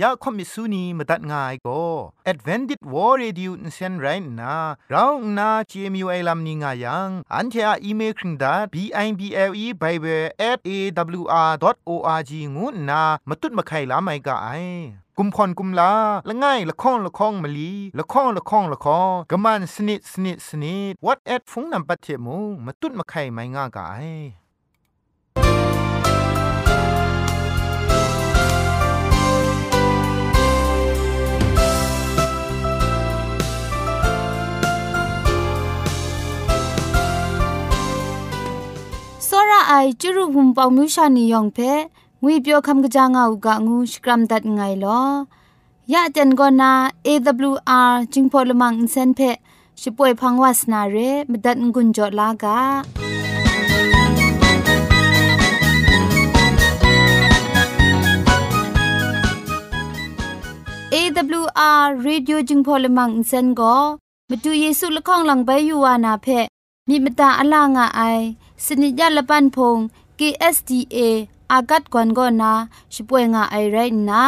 อยากคมิสูนีมาตัดง่ายก็ Advented War Radio นเซนไรน่ะเราหน้า CMU ไอลัมนิงายัง อันเทออีเมลคิงดา b i b l e bible at a w r o r g งูน่ะมาตุ้ดมาไข่ลาไม่กะไอกุมพรกุมลาละง่ายละค้องละค้องมะลีละค้องละค้องละค้องกะมันสนิดสนิดสนิด what at ฟงนำปัจเจมูมาตุ้ดมาไข่ไม่ง่ากะ ไอจุรุภุมปองมิวชานียองเพงุยเปียวคำกะจางอูกะงูสกรัมดัดไงลอยะเจนกอนา AWR จิงพอลมังอินเซนเพช่วยพังวาสนาเรมดัดงุนจอลากาเอวอาร์เรดิโอจึงพอลมังอินเซนก็มาดูเยซูละข้องหลังใบยูวานาเพมีมตาอลางอไอ สนิยาละปันพง KSDA อากัดกวนกอนาช่วยงาไอไรนะ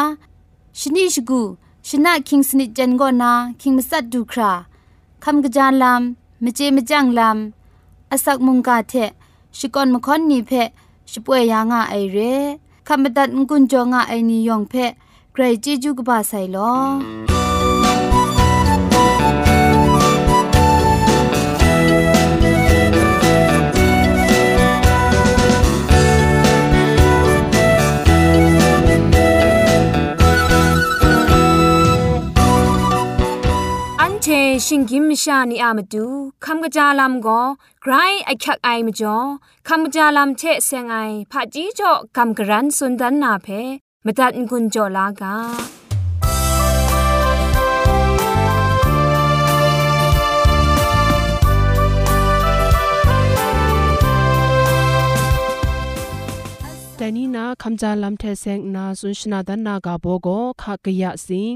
ชนิชกูชนะคิงสนิจันกอนาคิงมัสัดดูคราคำกระจานลำมเจมจังลำอาศักมุงกาเทชิกอนมคอนนีเพช่วยยางาไอเรคำบัดงกุนจงาไอนิยองเพใครจีจูกบาไซลอ င်ရှင်ကင်းမရှာနီအာမတူခမ်ကကြာလမ်ကိုဂရိုင်းအချက်အိုင်မကျော်ခမ်ကကြာလမ်ချဲဆန်ငိုင်ဖာကြီးကျော်ကမ်ကရန်စੁੰဒန်နာဖဲမတတ်ငွန်းကျော်လာကတနီနာခမ်ကြာလမ်ထဲဆန်နာဆွန်ရှနာဒန်နာကဘောကိုခကရစင်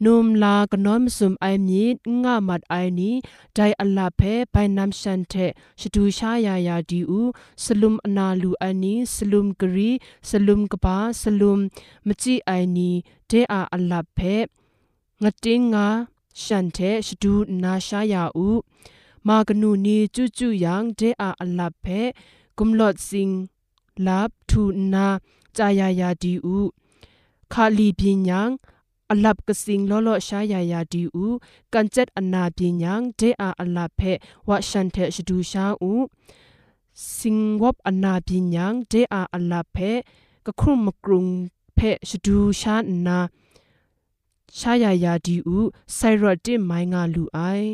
นะคำจาลำเทเซงนาสุนชนาดันนากาโบโกขากะยะสิงนุมลากนอมสุมไอมีงามัดไอนีไดอัลลาเพไปนำชันเทชดูชายายาดีอูสลุมอนาลูอันนีสลุมกรีสลุมกบาสลุมมจิไอนีเดอาอัลลาเพงติงงาชันเทชดูนาชายาอูมากนูนีจูจูยังเดอาอัลลาเพกุมลอดสิงลาบทูนาจายายาดีอูคาลีพิญยัง အလပ်ကစင်းလောလောရှာယာယာဒီဥကန်ချက်အနာပညာဒေအာအလပ်ဖဲဝါရှန်ထဲရှဒူရှာဥစင်ဝပ်အနာပညာဒေအာအလပ်ဖဲကခုမကရုံဖဲရှဒူရှာနာရှာယာယာဒီဥဆိုင်ရတ်တင်မိုင်းငါလူအိုင်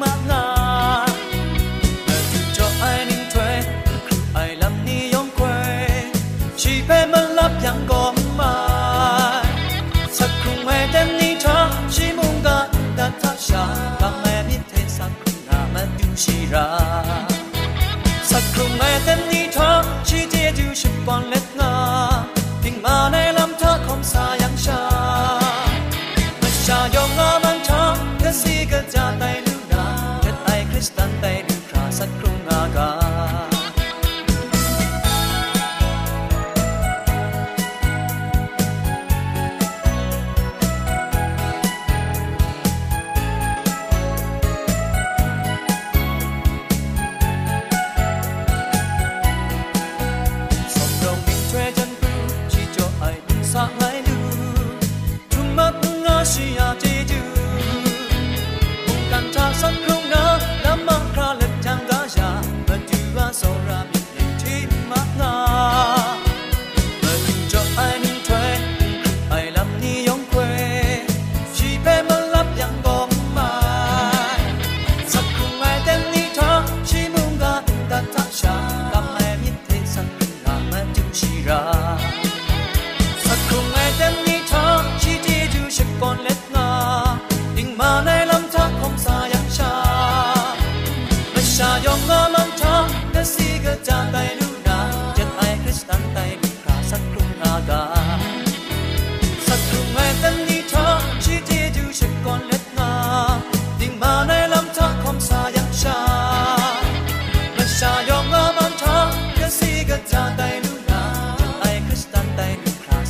uma nova. 需要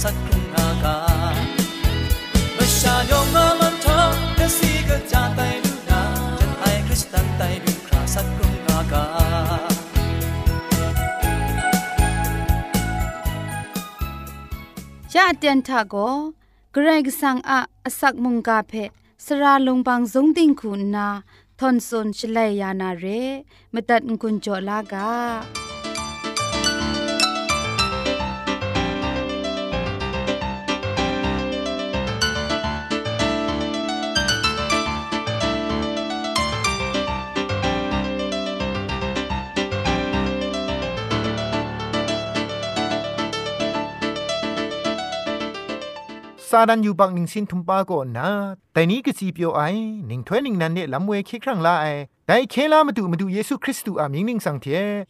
นาคามาชาโยมามันทอแต่สีก็จะไตดูนาจันไอคริสตันไตดูคราสักกรุงนาคายะเตียนทาโกเกรกสังอะอสักมุงกาเพสระลงบางสงติงคุณนาทอนซนชลัยยานาเรมตัดกุญจลากา ซาดันอยู่บักนิงสินทุมปาโกนะแต่นี้ก็สีเปียวไอนิงถ้วยนิงนันเนี่ยลำเวคิครั้งละไอ แต่เคลามาดูมาดูเยซูคริสต์อามิงนิงสังเท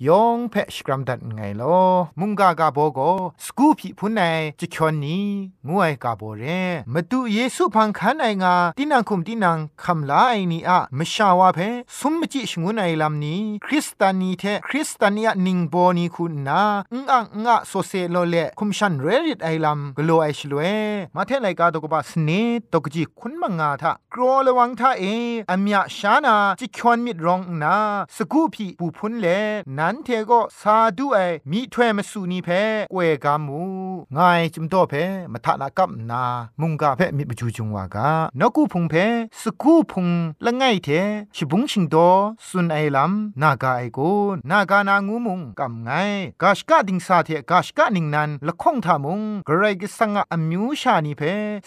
ยองเพชกรัมดัดไงลอมุงกากาโบโกสกูพีพุนไอจิชอนนี้งวยกาโบเรมาดูเยซูพังคันไองาตินังคุมตินังคำลาไอนีอะมชาวาเพสุมมจิชงุนไอลำนี้ คริสตานีเทคริสตานีนิงโบนีคุณนาอึงอังงะโซเซโลเลคุมชันเรริตไอลำกโลไอชลเวมาเทไลกาตกบาสเนตกจิคุณมังงาทะกรอระวังทะเออเมียชานาจิชอนมิดรองนาสกูพีปูพุนเลนันเทก็ซาดูไอมีถ้วยมสูนีเพกวยกามูง่ายจุมโตเพมาทะนากับนามุงกาเพมีบจูจุงวากานกูพุงเพสกูพุงละไงเทชิบุงชิงโตสุนไอลัมนากาไอโกนากานางูมุงกำไงกาชกะดิงซาเทกาชกะนิงนันละคงทามุงกระไรกสังอะอมิวชานีเพ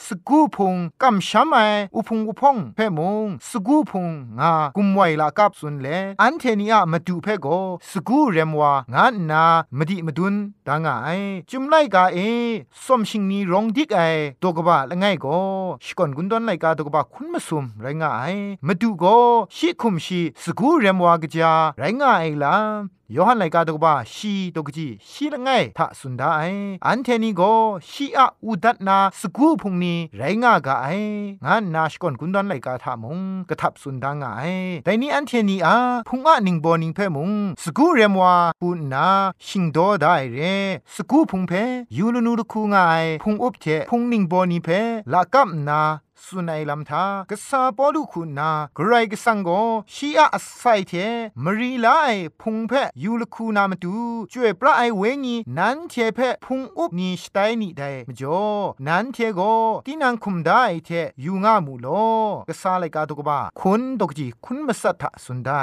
สกูพุงกำชามไออุพุงอุพงเพมุงสกูพุงงากุมไวลากับสุนเลอันเทนีอะมาดูเพโกสกูเรมวางานนามดิมดุนดางไอจุมไลกาเอสมชิงนีรองดิกไอตกบะละไงโกสกอนกุนดอนไลกาตกบะคุณมาสุมไรงไอมาดูโกชิคุมชีสกูเรมวากจาไรงไอลา ยอหันไลกาตกบะชีตกจีชีละไงทะสุนดาไออันเทนีโกชีอะอุดัตนาสกูพุงนีไรงากาไองานนาชกอนกุนดอนไลกาทามงกะทับสุนดางไอแต่นี้อันเทนีอาพุงอะนิงบอนิงเพมุงสกูเรมวาปุนาชิงโดได้เรสกูพุงเพยูลนูรคูงายพุงอุบเทพุงนิงบอนีเพลากัมนา สุนัยลำทากษาปอลุคุณนากรายกสังโกชีอาอไซเทมรีลาไอพุงเพยูลคูนามาดูช่วยพระไอเวงีนันเทเพพุงอุบนีสไตนี่ได้มจ่อนันเทโกที่นังคุมได้เทยูงามูโลกษาไลกาตุกบาคุณตกจีคุณมาสัทธสุนได้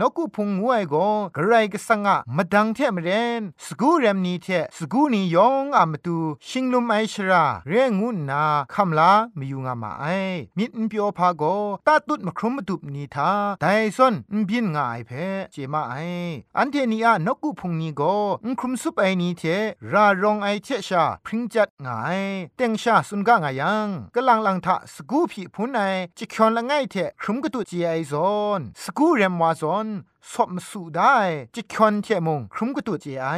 นกุพุงงวยโกกรายกสังอะมาดังเทมเรนสกูเรมนีเทสกูนียองอามาดูชิงลุมไอชรา เรงุนนาคำลาไม่ยูงามาไอมิดเปียวพาโกตาตุดมครุมมตุบนีทาไดซอนนบินงายเพเจมาไออันเทนีอะนกุพุงนีโกนครุมซุปไอนีเทรารองไอเทชาพริงจัดงายเต็งชาสุนกางายังกะลังลังทะสกูผีพุนไอจิคยอนละไงเทครุมกตุจีไอซอนสกูเรมวาซอน สอบมสูได้จิคอนเทมงครุมกตุเจไอ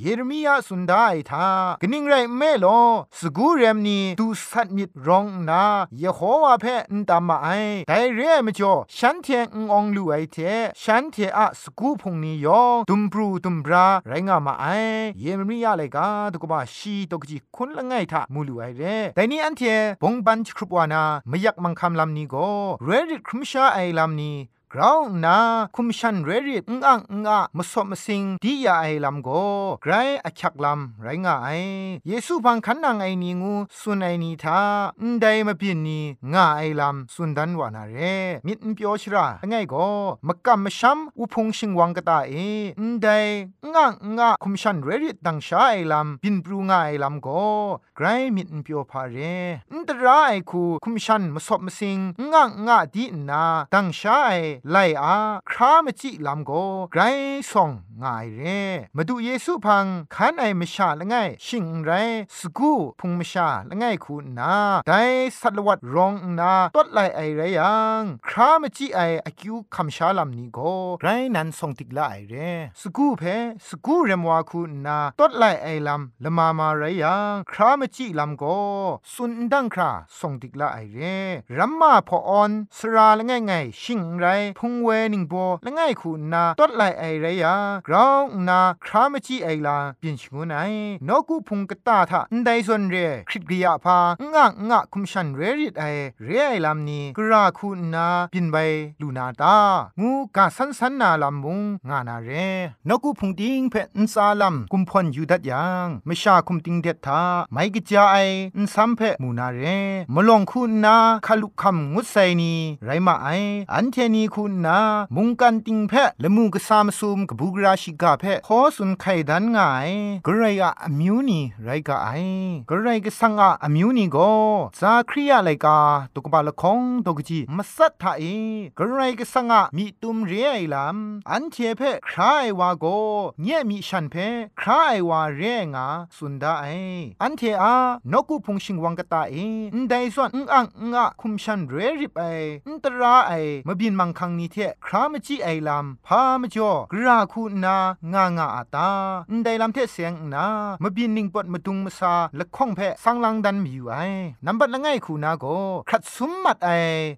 เยเรมียาสุนได้ทากนิ่งไรเมโลสกูเรมนีดูสัตมิดรองนาเยโฮวาเพนตามมาไอไดเรมจ่อฉันเทงองลูไอเทฉันเทอะสกูพงนียองดุมบรูดุมบราไรงามาไอเยเรมียาเลกาตุกบาชีตกจิคุณละไงทามูลูไอเรแต่นี้อันเทบงบันครุปวานาไม่อยากมังคำลำนี้ก็เรดิครุมชาไอลำนี้ กรานาคุมชันเรริงอังงะมสมสิงดียาไอลำโกไกรอคักลำไรงาไอเยซูพังคันนางไอนิงูสุนไอนีทาอันใดมาพินนีงาไอลำสุนดันวานาเรมิดเปียวชราไงโกมกำมชัมอุพงชิงวังกตาเออันใดงะงะคุมชันเรริดังชาไอลำบินปรูงาไอลำโก ไกรมิดเปียวพาเรอันตรายคูคุมชันมสบมสิงงะงะดีนาดังชาไอไลอาครามจิลำโกไกรส่องง่ายเรมาดูเยซูพังคันไอมชาละไงชิงไรสกูพุงมชาละไงคุณนาไดสัตวัดรองนาตดไลไอไรยังครามจิไออคิวคำชาลำนี้โกไกรนันส่งติกละไอเรสกูเพสกูเรมวาคุณนาตดไลไอลำละมามาไรยังครามจิลำก็สุนดังคราส่งติกละไอเร่รัมมาพอออนสราละไงไงชิงไรพุงเวนิงโบละไงคุณนาต้นไลไอเรยากราวนาครามจิไอลาเปลี่ยนชงูไนนกูพุงกตาทะนไดส่วนเรคริตกิยาพางะงะคุมชันเรริดไอเรไอลำนี้กราคุณนาปินไปลูนาตางูกาสันสันนาลำมุงงานาเรนกูพุงติงเพนซาลำกุมพอนยูดัดยังไม่ชาคุมติงเด็ดทาไม่กิจาไอนซัมเพมูนาเรมลองคุณนาคาลุคำงุดไซนีไรมาไออันเทนีคุณนามุงกันติงเพละมูกสามซุมกบูกราชิกาเพขอสุนไขดันงายกระไรอะอมิวนีไรกาไอกระไรก็สังอะอมิวนีโกซาครียาไลกาตุกบาละคงตุกจีมัสัตทาเอกระไรก็สังอะมีตุมเรียไอลำอันเทเพคราวาโกเนี่ยมีฉันเพคราวาเรงาสุนดาไออันเทอานกุพุงชิงวังกตาเอนไดส่วนอังงะคุมชันเรริบไออันตราไอมบินมังคังนี้เทครามจีไอลำพามจ่อกราคูนางางาอาตาอันไดลำเทเสียงนามบินนิงปดมาตุงมาซาละข้องเพสังลังดันมีอยู่ไอนับบัดละไงคูนาโกครัดสมมัดไอ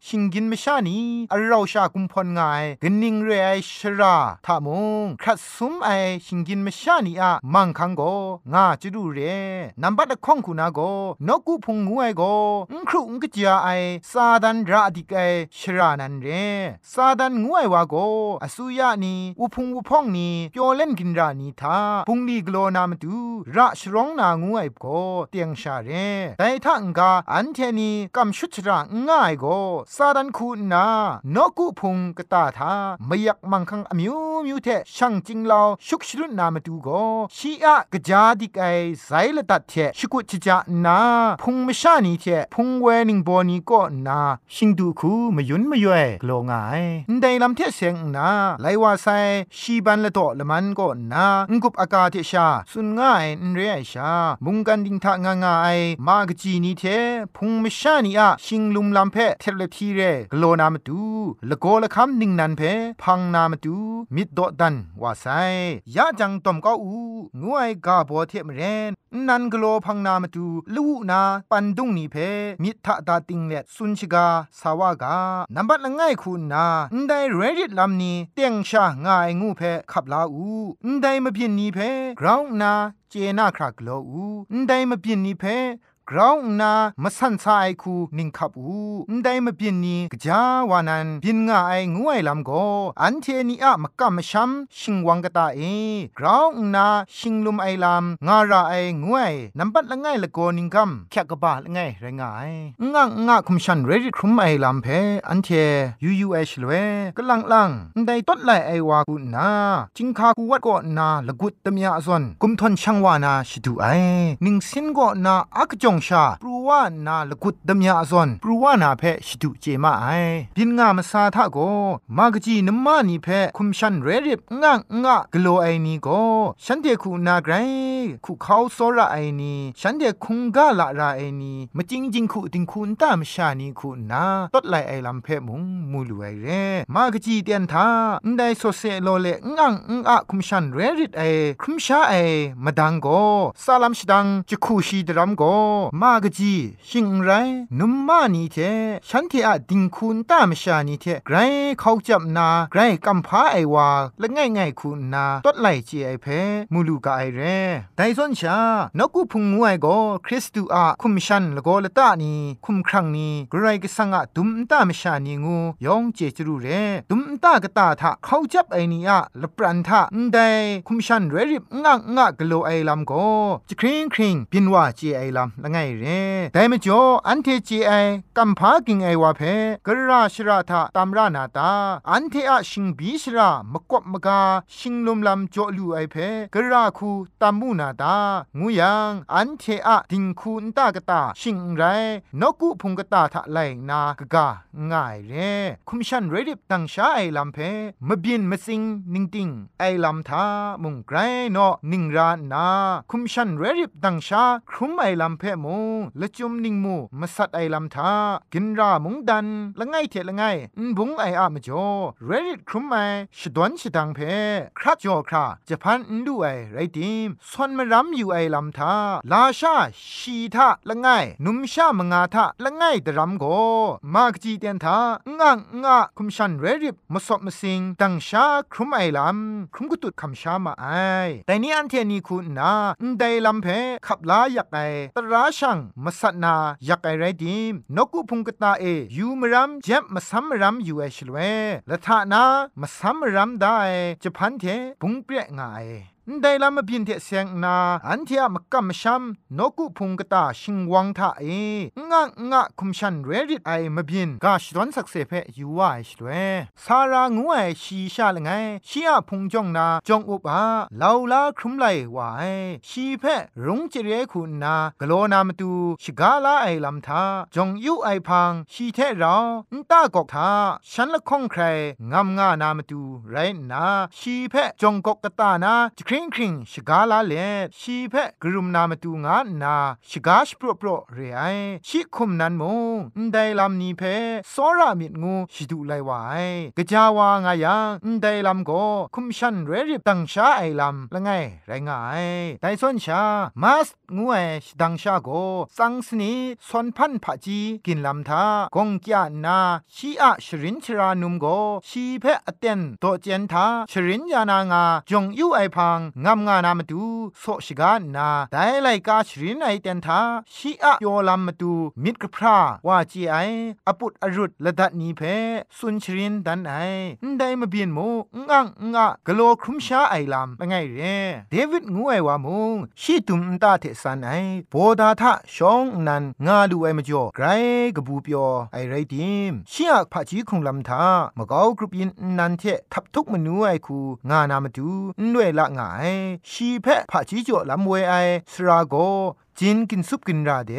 ชิงกินไม่ชานี้อเราชากุมพลไงกนิงเรไอชราทามงครัดสมไอชิงกินไม่ชานี้อะมังคังโกงาจิดูเรนับบัดละข้องคูนาโกนกุพงงวยโกอุครุงกจาไอซาดันราดิกไอชรานันเรซาดันงวยวาโกอสุยานีอุพงอุพองนีเปียวเล่นกินรานีทาพุงลีกโลนามตูระชร้องนางวยโกเตียงชาเรแต่ถ้าองกาอันเทนีกำชุดระง่ายโกซาดันคูนานกุพงกตาทาไม่อยากมังคังอมิวมิวเทช่างจิงลาชุกชรุนนามตูโกชีอะกจาดิกไอไซละตัดเทชกุจจานาพุงมชานีเทพุงเวนิงบอนีก็นาชิงดูคูมยุนมย่วยกลงายได้ลำเทเสียงนาไลว่าไซชีบันละโตละมันก็นางกุบอากาเทชา สุนง่ายนเรียชา มุงกันดิงทางางายมากจีนีเทพุงมชานีอะชิงลุมลำเพเทเลทีเรกโลนามตูละโกละคำนิงนันเพพังนามตูมิดโดดันว่าไซยะจังตอมก็อูงวยกาโบเทมเรนนันกโลพังนามตูลูนาปันดุงนีเพมิทะตาติงเล็สุนชิกาสาวากานับบัดละง่ายคุณนาอันไดเรดิตลำนี้เตียงชาง่ายงูเพขับลาอูอันไดมาพินนีเพกราวนาเจนาครากโลอูอันไดมาพินนีเพ กราวนามาสันซาไอคูนิงคับอูไดมาบินนี้กจาวานันบินง่าไองวยลำโกอันเทนีอะมกะมชัมชิงวังกตาเอกราวนาชิงลุมไอลำงาราไองวยนับบัดละไงละโกนิงคัมแค่กบาละไงไรงายงะงะคุมชันเรดิครุมไอลำเพอันเทยูยูเอชลเวกลังลังไดตดไลไอวากุนาจิงคากูวัดก็นาละกุดตมยาซอนกุมทนช่างวานาชิดูไอนิงสินก็นาอักจงชาปรูวานาลกุดดมยาซอนปรูวานาเพชิดุเจมาไอบินงามาซาทะโกมากจีนมานีเพคุมชันเรริบงะงะกโลไอนีโกฉันเดคูนาไกรคูเขาโซระไอนีฉันเดคุงกาละราไอนีมาจิงจิงคูติงคุณตามชานีคูนาตดไลไอลำเพมุงมูลไอเรมากจีเตียนทาอไดโซเซโลเลงะงะคุมชันเรริดไอคุมชาไอมาดังโกซาลัมชดังจะคูชีดรัมโกมากจีชิงไรนุมมานีเทฉันเทอะดิงคุณตามชานีเทไกรเขาจับนาไกรกำพาไอวาและง่ายง่ายคุณนาตัดไหลเจไอเพมูลูกาไอเรไดซอนชานกุพุงงวยโกคริสตูอะคุมชันละโกละตานีคุมครั้งนี้ไกรก็สังอะดุมตามชานีงูยองเจจรูเรดุมตากะตาทะเขาจับไอนีอะละปรันทะไดคุมชันเรริบงักงักกโลไอลำโกจะคริงคริงบินว่าเจไอลำละไงเรแต่มจ่ออันเทจีไอกัมพากิงไอวาเพกระราชราทาตามรานาตา อันเทอะชิงบีชรามกบมกาชิงลุมลำจ่อลูไอเพกระราคูตามมูนาตางูยังอันเทอะดิงคูนตากตาชิงไรนกุพุงกตาทะไลนากกาง่ายเรคุมชันเรดิบตังชาไอลำเพมบินมสิงนิงติงไอลำทามุงไกรเนาะนิงรานาคุมชันเรดิบตังชาครุมไอลำเพมงละจุมนิงมูมาสัดไอลำทากินรามงดันละไงเทละไงอุบุงไออะมจ่อเรดิตครุมไอชดวนชดังเพคราจ่อคราจะพันดูไอไรติมซอนมารัมอยู่ไอลำทาลาชาชีทาละไงนุมชามงาทาละไงตรัมโกมากจีเตียนทางางงะคุมชันเรดิบมาสอบมาสิงดังชาครุมไอลำครุมกุตุดคำชามาไอแต่นี้อันเทนีคุณนาไดลำเพขับลาอยากไอตราช่างมาสัตนาอยากไอไรดิมนกุพุงกตาเอยูมรัมเจ็บมาซัมรัมอยู่ไอชลเวละทานามาซัมรัมได้จะพันเทปุงเปรียงไง ได้ลำมาพินเทเสียงนา อันเทียมกัมชัมนกุพุงกตาชิงวังทาเองะงะคุมชันเรดิตไอมาบินกาชดอนสักเซเพยูว่าชดเวสารางูไอชีชาละไงชียพุงจงนาจงอุบาเลาลาครุมไลวาไอชีเพรุงจิเรคุณนากโลนามตูชกาลาไอลำทาจงยูไอพังชีเทเรานตากอกทาฉันละคงใครงามงานามตูไรนาชีเพจงกกกตานาจครงคริงชกาลาเลชีเพกรุมนามตูงานาชกาชโปรโปรเรไอชิคุมนันมงไดลำนีเพสอรามิดงูชิดูไลวายกะจาวางายังไดลำโกคุมชันเรริบตังชาไอลำละไงไรงายไดซอนชามาสงูไอชดังชาโกสังสนีซอนพันผาจีกินลำทากงกยานาชีอะชรินชรานุมโกชีเพอเตนโตเจนทาชรินยานางาจงยูไอพังงามงานามาดูโซชิกานาไดไลกาชรินไอเตนทาชีอะโยลัมมาดูมิดกพราวาจีไออปุดอรุดละดัดนีเพสุนชรินดันไอได้มาเบียนโมงังงะกโลครุมชาไอลัมไงเรเดวิดงูไอวามุงชีตุมตาเทสันไอโบดาทะชองนันงาดูไอมจ่อไกรกบูเปียวไอไรดิมชียผาจีคงลำทามะกาวกรุปยินนันเททับทุกมนูไอคูงานามาดูด้วยละงายชีแพะผาจีจ่อลำเวไอสราโก จินกินซุปกินราเด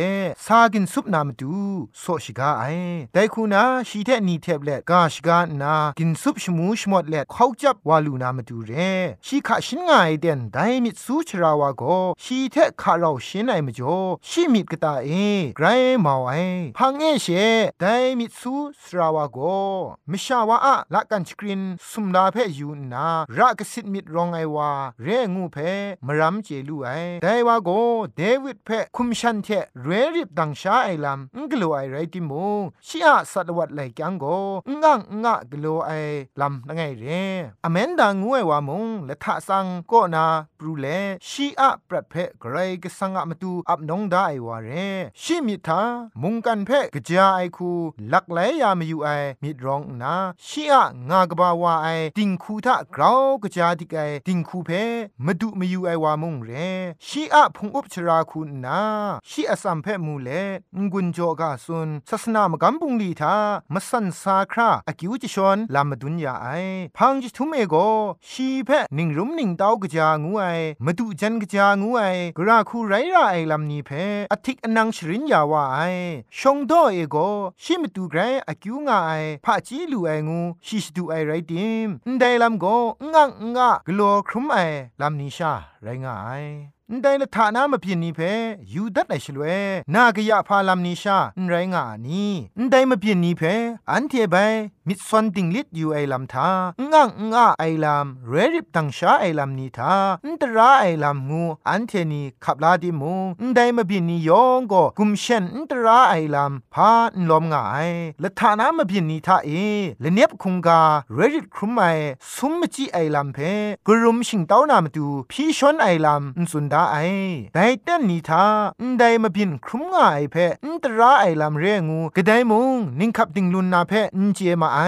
ซากินซุปนามตูโซชิกาไอแต่คูนาชีเทนีเทบเล็กาชกานากินซุปชมูชมดเล็เขาจับวาลูนามตูเรชีขะชินงายเดนไดมิดซูชราวาโกชีเทคาเราชินไอมจ่อชีมิดกตาเอไกรมาไอพังเอเชไดมิดซูสราวาโกมิชาวาอะละกันสกรีนสุมลาเพยูนารักสิทมิดรองไอวาเรงูเพมรัมเจลูไอไดวาโกเดวิดเพคุมชันเทเรริบดังชาไอลัมงกลัวไอไรติมูชีอาสัตวัดไลกังโกงังงะกลัวไอลัมละไงเรอเมนดางงวยวามุงและทะสังก็นาปรูเลชีอาปรัดเพไกรกสังอะมตูอับนงได้วาเรชิมิทามุงกันเพกจาไอคูลักไหลยามอยู่ไอมิดรองนาชีอางากบาวาไอติงคูทะกราวกจาติไกติงคูเพมดุมอยู่ไอวามุงเรชีอาพงอุปชราคูนาชีอสัมเพมูเลงุนโจกาซุนศาสนามกัมปุงลีทามสันสาคราอกิวจิชอนลามดุนยาไอพังจิทุเมโกชีเพนิงรุมนิงตาวกจางูไอมดุจันกจางูไอกราคูไรไรไอลำนี้เพอธิกอนังชรินยาวาไอชงโดเอโกชิมตูไกรอกิวงาไอพะจีลูไองูชิสตูไอไรดิมไดลำโกงังงะกลัวครุมไอลำนี้ชาไรงาไอ ได้ละฐานะมาพินนี้เพยูดัดไอชลเวนากะยะพาลามนิชาไรงานีได้มาพินนี้เพอันเทไปมิดซอนติงลิดอยู่ไอลำทางังงะไอลำเรริบตังชาไอลำนีทาอันตราไอลำงูอันเทนีขับลาดิมูได้มาพินนียองก็กุมเชนอันตราไอลำพาอันลมงายละฐานะมาพินนีทาเอละเนียบคุงกาเรริบครุมไอซุมมจีไอลำเพกรุมชิงเต้านามาดูพี่ชนไอลำสุนดาไอแต่เต้นนีทาได้มาพินครุมง่ายเพอันตราไอลำเรียงูกระไดมุงนิ่งขับดิ่งลุนนาเพอันเจมาไอ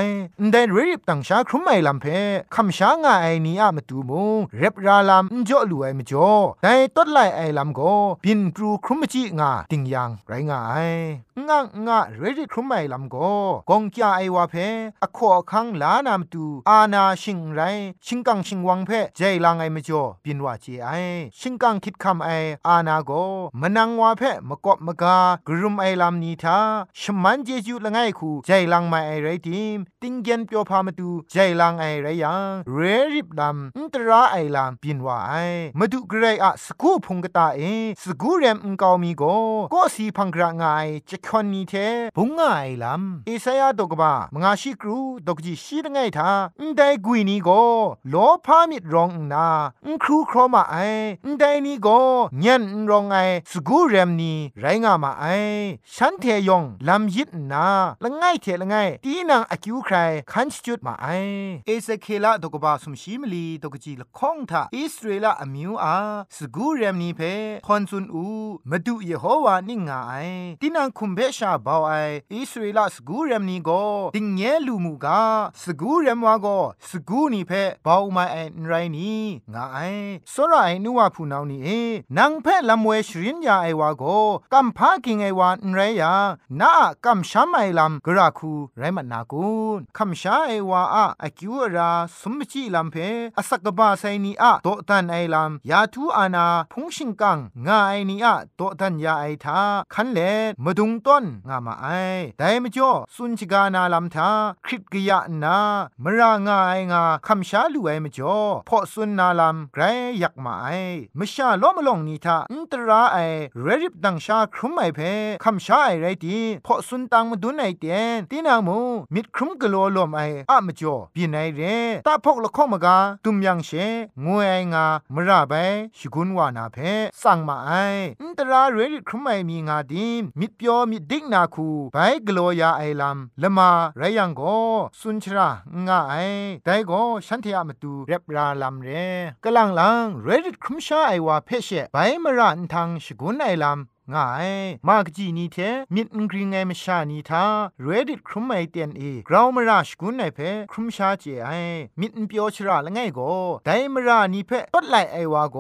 ได้รีบตังชาครุมไอลำเพคำช้างไอนี้อะมาตูมุงเร็บราลำจ่อลู่ไอมจ่อแต่ต้นไลไอลำก็พินปรูครุมจีงาติงยังไรงาย งะงะเรดิครุมไอลำก็กงจาไอวาเพอขอคังลานามตูอานาชิงไรชิงกังชิงวังเพใจลังไอมจ่อปินว่าเจไอชิงกังคิดคำไออานาโกมนังวาเพมกบมกากรุมไอลำนีทาชมันเจจูละไงคูใจลังไม่ไอไรทีมติงเกนเปียวพามาดูใจลังไอไรยังเรริบลำอินตราไอลำปินว่าไอมาดูเกรอะสกูพงกตาเอสกูเรมอุงกามีโกก็สีพังกระไงจะคอนนีเทบุงงไอลำเอสยาดกบามงาชิกรูดกจิชีละไงทาอินได้กุยนีโกโลพามิดรองนาอินครูครมาไออินได้นีโกญันรองไอสกูเรมนีไรงามาไอฉันเทยองลำยิดนาละไงเทละไงตีนางอคิวใครคันจุดมาไอเอเซเคลาดกบาสมชีมลีดกจิละข้องทาอิสราเอลอมิวอาสกูเรมนีเพคอนซุนอูมาดูเยโฮวานิงาไอตีนางคุมเบชาบาวไออิสราเอลสกูเรมนีโกติงเยลูมูกาสกูเรมวาโกสกูนีเพบาวมาไอนไรนีงาไอสรายนัวพูนาวนีเอนางเพลำเวชรินยาไอวาโกกัมพากิงไอวานไรยานากัมชัมไอลำกราคูไรมันนากุนคัมชาไอวาอะอคิวราสมจิลำเพอสักกบาไซนีอะโตตันไอลำยาทูอานาพุงชิงกังงาไอนีอะโตตันยาไอทาคันเลมดุงต้นงามาไอไดมจ่อสุนจิกานาลำทาคริตกยะนามรางาไองาคัมชาลูไอมจ่อพอสุนนาลำไกรยักมาไอมชาล้อมลงนีทาอินตราไอเรริบดังชาครุมไอเพคัมชาไอไรตีพอสุนตังมาดุนไอเตียนตีนางมูมิดครุมกลัวลมไออะมจ่อปีนไอเรตาพกละข้องมกาตุมยังเชงวยไองามระไปชกุนวานาเพสั่งมาไออินตราเรริครุมไอมีงาดิมมิดเปียวมิดดิกนาคูไปกลัวยาไอลำละมาไรยังก็สุนชรางาไอแต่ก็ฉันเทียมาดูเรบราลำเรกลังลังเรดิครุมชาไอวาเพชเชไปมรันทางชกุนไอลำ ง่ายมากจีนีเทมิดงกริงไงมชานีทาเรดิตครุมไอเตียนเอกราวมราชกุนไอเพครุมชาเจไอมิดเปียวชราละไงโกไดมรานีเพตัดไลไอวาโก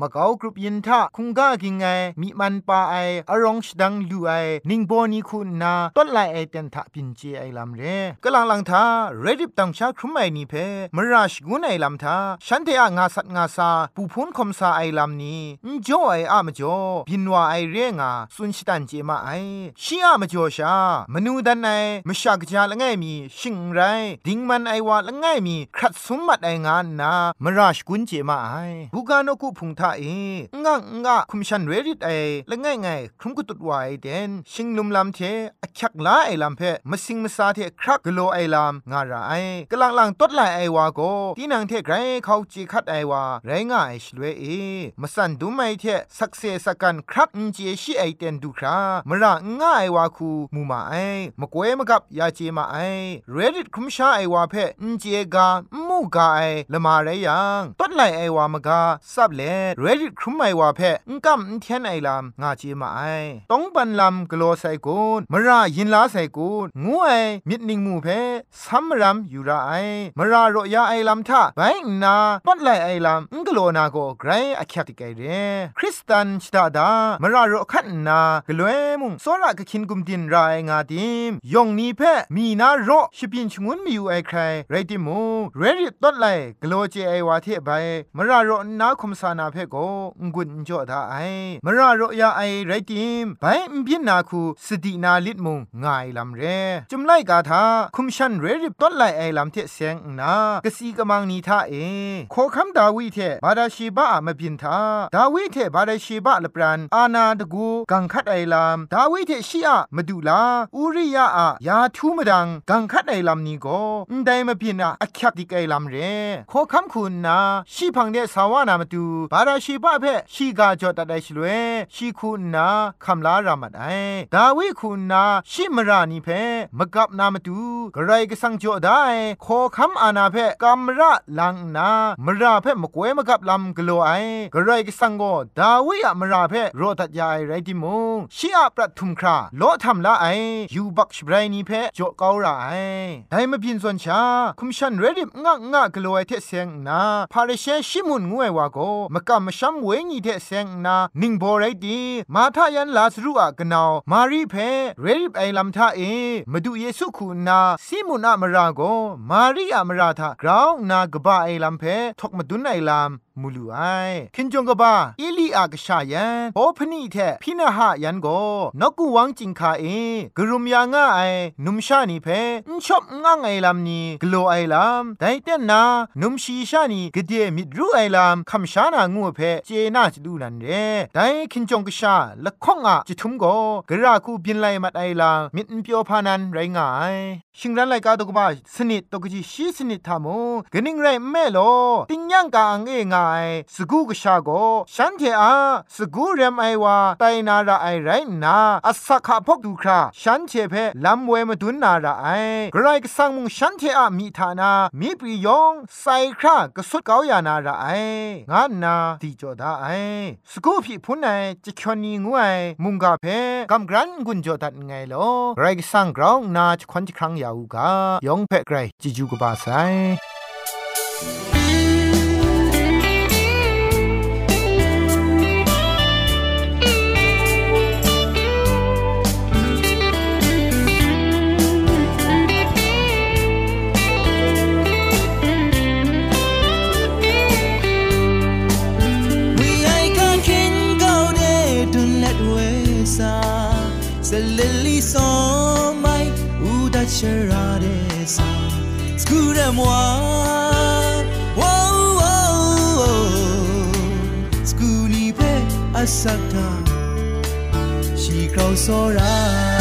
มะกากรุปยินทาคุงกากิงไงมีมันปาไออรองชดังลูไอนิงโบนีคุณนาตัดไลไอเตียนทาปินเจไอลำเรกลังลังทาเรดิตตังชาครุมไอนีเพมราชกุนไอลำทาฉันเทอะงาสัตงาซาปูพุนคมซาไอลำนี้จ่อไออะมจ่อบินวาไอเรงาสุนชิตันเจมาไอชิอะมจ่อชามนูดันไอมชากจาละไงมี ชิงไร ดิงมันไอวาละไงมี ครัดสมมัดไองานนามราชกุนเจมาไอบุกานกุพุงทาเองะงะคุมชันเรดิตไอละไงไงครุมกุตุดวายเดนชิงลุมลำเทอคักลาไอลำเพมสิงมซาเทครักกโลไอลำงาราไอกลังลังตดไลไอวาโกตีนังเทไกรเขาจีคัดไอวาไรงาไอชลเวเอมสันดูไม่เทสักเซสักกันครับอินเจชีไอเตนดูครามระง่าไอวาคูมูมาไอมกวยมกับยาเจมาไอเรดิตคุมชาไอวาเพอินเจกามูกาไอละมาไรยังตดไลไอวามกาซับเลเรดิตคุมไอวาเพอินกัมอินเทนไอลามงาเจมาไอต้องปันลำกโลไซกูนมระยินลาไซกูนงูไอมิดนิงมูเพซัมรัมยูราไอมระรอยาไอลำทาไปนาตดไลไอลำอินกโลนาโกไกรอคัติกไอเรคริสตันชตาดามระรอคันนากลวยมุงโซระกะคินกุมดินรายงาดิมยองนีเพมีนาโรชิปินชงุนมีอยู่ไอใครไรดิมูเรดิตอดไลกโลเจไอวาเทไปมราโรนาคมสานาเพโกงุนจ่อดาไอมราโรยาไอไรดิมไปอิมบินนาคูสตินาลิดมุงง่ายลำเรจุมไลกาทาคุมชันเรดิตอดไลไอลำเทเซงนากสีกมังนีทาเอขอคำดาวิเทบาดาชีบะมะบินทาดาวิเทบาดาชีบะละปรานอานาตะกูกังคัดไอลามดาวิเทชิอะมาดูลาอูริยาอะยาทูมดังกังคัดไอลามนี้ก็อันใดมาพินะอักยักดิกไอลามเรขอคำคุณนะชีพังเดสาวานามาดูบาราชีบะเพชีกาจอตัดได้ชลเวชีคุณนะคำลารามัดไอดาวิคุณนะชิมรานีเพมกับนามาดูกระไรก็สังจอได้ขอคำอานาเพกัมระลังนามราเพมกวยมกับลำกลัวไอกระไรก็สังโกดาวิอะมราเพโรตัดยาไรติมงชีอะปรัทุมคราโลทำละไอยูบักชบรนีเพจ่อเการาไอได้มาพินส่วนชาคุมชันเรดิบงะงะกลัวเทเซงนาพาเรเชชิมุนงวยว่าโกมกะมชัมเวงีเทเซงนานิงโบไรดีมาทายันลาสรุอะกนาวมารีเพเรดิบไอลัมทาเอมาดูเยซูคูนาซิมุนอะมราโกมารีอะมราทากราว นากบะไอลัมเพทกมาดุนไอลัม มูลูไอคินจงกบ้าอิลีอากชายันโอพนีแทพินาหายันโกนกูวังจิงคาเอกรุมยางาไอนุมชานีเพนชอบง่างไอลำนี้กลัวไอลำแต่เต้นนานุมชีชานีกเดียมิดรู้ไอลำคำชานางูเพเจน่าจะดูนันเรแต่คินจงกชาละข้องอะจะทุมโกกระราคูบินไลมัดไอลามิดเปียวพานันไรงายชิงรันไลกาตกบ้าสนิดตกจีชีสนิดทามูกนิงไรแม่โลติงยังกาอังเองาสกูกชาโกฉันเทอาสกูเรมไอวาไตนาราไอไรนาอสสักพกดูคราฉันเทเพลำเวมาดุนนาราไอกระไรก็สังมุงฉันเทอามีฐานามีปริยองไซครากสุดเกาอยานาราไองานนาตีจอดาไอสกูพี่พุนไอจะชวนีงวยมุงกาเพกำกรันกุนจอดัดไงลไรก็สังกราวนาจะควันจะครั้งยาวกายองเพะไกรจิจูกบาไซ moi. Oh, oh, oh. Skunibe asata. Shikau sora.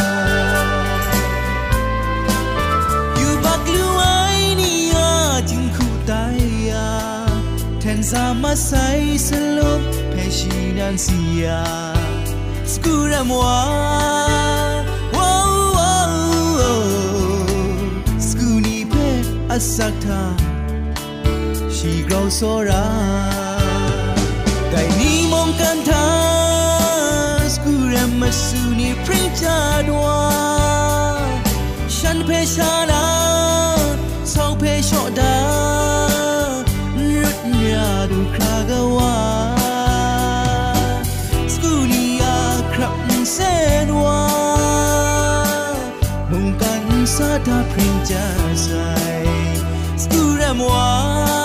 sama say salo, Peshi ng siya Skura mo ah อสักทาชีกราวโซราแต่นี่มองกันทาสกูรมาสูนีพริ้งจาดวาฉันเพชานาสองเพชอดารุดยาดูครากวาสกูลียาครับเซนวามุงกันสาดาพริงจาใสส กู